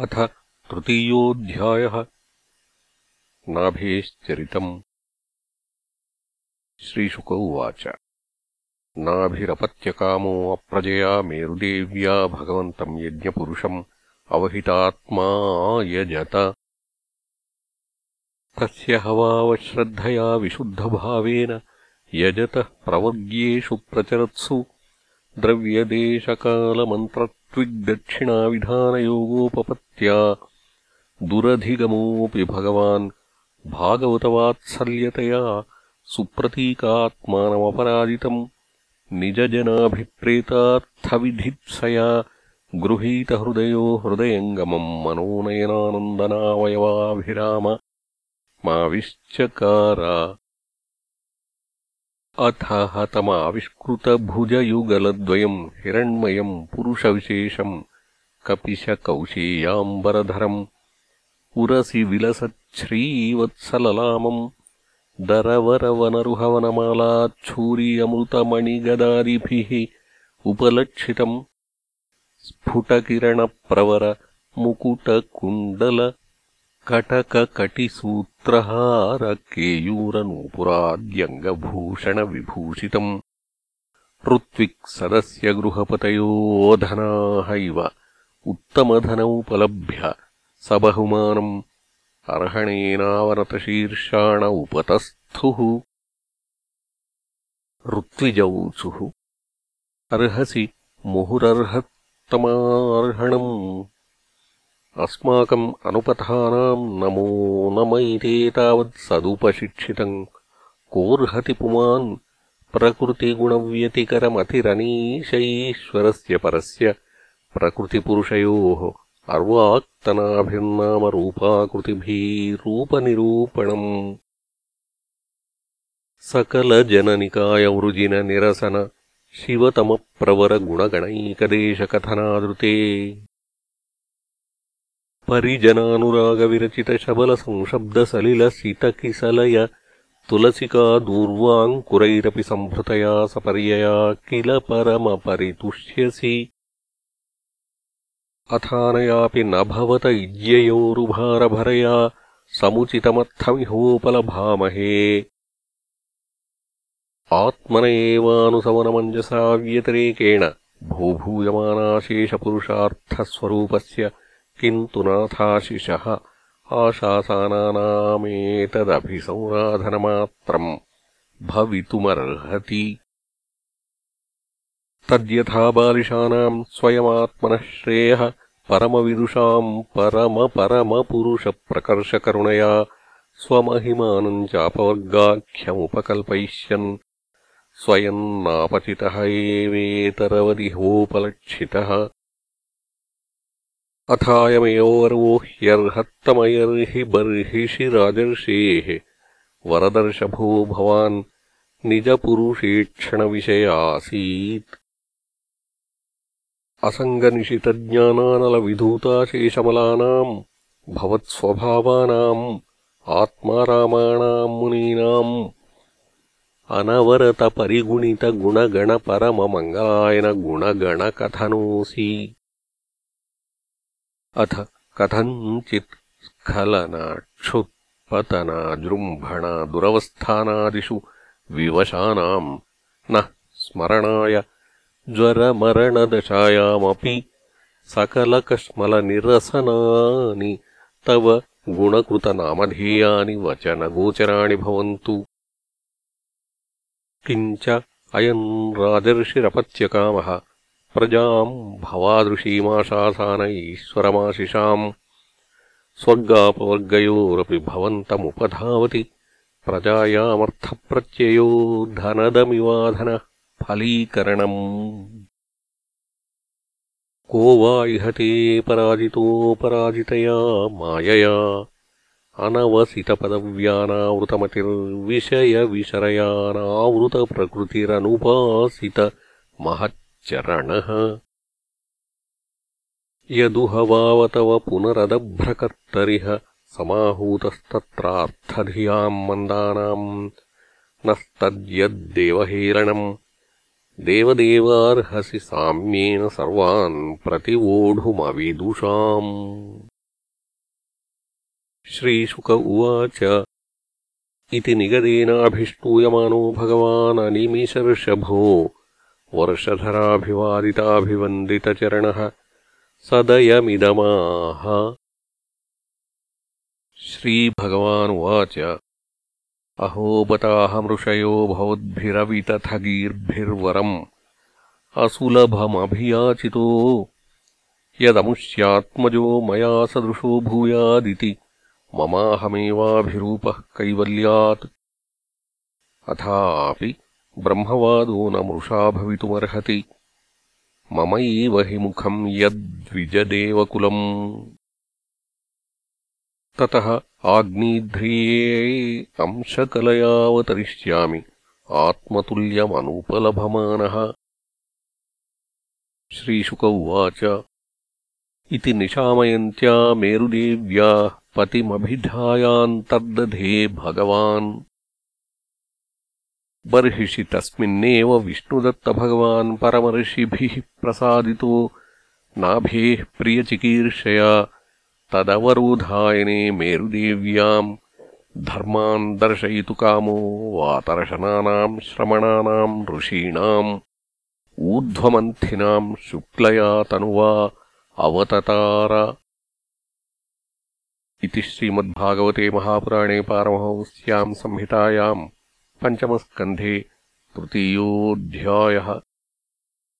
अथ तृतीयोऽध्यायः। नाभेश्चरितम्। श्रीशुक उवाच। नाभिरपत्यकामो अप्रजया मेरुदेव्या भगवन्तम् यज्ञपुरुषम् अवहितात्मा यजत। तस्य हवावश्रद्धया विशुद्धभावेन यजतः प्रवर्ग्येषु प्रचरत्सु द्रव्यदेशकालमन्त्रत्विग्दक्षिणाविधानयोगोपपत्त्या दुरधिगमोऽपि भगवान् भागवतवात्सल्यतया सुप्रतीकात्मानमपराजितम् निजजनाभिप्रेतार्थविधित्सया गृहीतहृदयो हृदयङ्गमम् मनोनयनानन्दनावयवाभिराम माविश्चकारा अथ हतमाविष्कृतभुजयुगलद्वयम् हिरण्मयम् पुरुषविशेषम् कपिशकौशेयाम्बरधरम् उरसि विलसच्छ्रीवत्सललामम् दरवरवनरुहवनमालाच्छूरियमृतमणिगदादिभिः उपलक्षितम् स्फुटकिरणप्रवर मुकुटकुण्डल कटककटिसूत्रहारकेयूरनूपुराद्यङ्गभूषणविभूषितम्। ऋत्विक्सदस्य गृहपतयोऽधनाः इव। उत्तमधनमुपलभ्य स बहुमानम् अर्हणेनावनतशीर्षाण उपतस्थुः ऋत्विजौचुः अर्हसि मुहुरर्हत्तमार्हणम् अस्माकम् अनुपथानाम् नमो नम इत्येतावत्सदुपशिक्षितम् कोऽर्हति पुमान् प्रकृतिगुणव्यतिकरमतिरनीशैश्वरस्य परस्य प्रकृतिपुरुषयोः अर्वाक्तनाभिर्नामरूपाकृतिभिरूपनिरूपणम् सकलजननिकायवृजिननिरसन शिवतमप्रवरगुणगणैकदेशकथनादृते परिजनानुरागविरचितशबलसंशब्दसलिलसितकिसलय तुलसिका दूर्वाङ्कुरैरपि सम्भृतया सपर्यया किल परमपरितुष्यसि। अथानयापि न भवत इज्ययोरुभारभरया समुचितमर्थमिहोपलभामहे आत्मन एवानुसवनमञ्जसा व्यतिरेकेण भूभूयमानाशेषपुरुषार्थस्वरूपस्य किन्तु नाथाशिषः आशासानानामेतदभिसंराधनमात्रम् भवितुमर्हति। तद्यथा बालिशानाम् स्वयमात्मनः श्रेयः परमविदुषाम् परमपरमपुरुषप्रकर्षकरुणया स्वमहिमानम् चापवर्गाख्यमुपकल्पयिष्यन्। स्वयम् नापतितः एवेतरवदिहोपलक्षितः अथायमेवो ह्यर्हत्तमयर्हि बर्हिषि राजर्षेः वरदर्शभो भवान् निजपुरुषेक्षणविषय आसीत् असङ्गनिशितज्ञानानलविधूताशेषमलानाम् भवत्स्वभावानाम् आत्मारामाणाम् मुनीनाम्। अनवरतपरिगुणितगुणगणपरममङ्गलायनगुणगणकथनोऽसि। अथ कथञ्चित् स्खलनाक्षुत्पतनाजृम्भणदुरवस्थानादिषु विवशानाम् नः स्मरणाय ज्वरमरणदशायामपि सकलकश्मलनिरसनानि तव गुणकृतनामधेयानि वचनगोचराणि भवन्तु। किञ्च अयम् राजर्षिरपत्यकामः प्रजाम् भवादृशीमाशासान ईश्वरमाशिषाम् स्वर्गापवर्गयोरपि भवन्तमुपधावति प्रजायामर्थप्रत्ययो धनदमिवाधनः फलीकरणम्। को वा इहते पराजितोपराजितया मायया अनवसितपदव्यानावृतमतिर्विषयविषरयानावृतप्रकृतिरनुपासितमहत् चरणः। यदुहवावतव पुनरदभ्रकर्तरिह समाहूतस्तत्रार्थधियाम् मन्दानाम् नस्तद्यद्देवहेरणम् देवदेवार्हसि साम्येन सर्वान् प्रतिवोढुमविदुषाम्। श्रीशुक उवाच। इति निगदेनाभिष्टूयमानो भगवाननिमिषर्षभो वर्षधराभिवादिताभिवन्दितचरणः सदयमिदमाह। श्रीभगवानुवाच। अहोबताहमृषयो भवद्भिरवितथगीर्भिर्वरम्। असुलभमभियाचितो। यदमुष्यात्मजो मया सदृशो भूयादिति। ममाहमेवाभिरूपः कैवल्यात्। अथापि ब्रह्मवादो न मृषा भवितुमर्हति। ममैव हि मुखम् यद्विजदेवकुलम्। ततः आग्नीध्रिये अंशकलयावतरिष्यामि। आत्मतुल्यमनुपलभमानः। श्रीशुक उवाच। इति निशामयन्त्या मेरुदेव्याः पतिमभिधायान्तर्दधे भगवान् बर्हिषि तस्मिन्नेव विष्णुदत्तभगवान् परमर्षिभिः प्रसादितो। नाभेः प्रियचिकीर्षया तदवरोधायने मेरुदेव्याम् धर्मान् दर्शयितुकामो वातर्शनानाम् श्रमणानाम् ऋषीणाम् ऊर्ध्वमन्थिनाम् शुक्लया तनुवा अवततार। इति श्रीमद्भागवते महापुराणे पारमहंस्याम् संहितायाम् पञ्चमस्कन्धे तृतीयोऽध्यायः।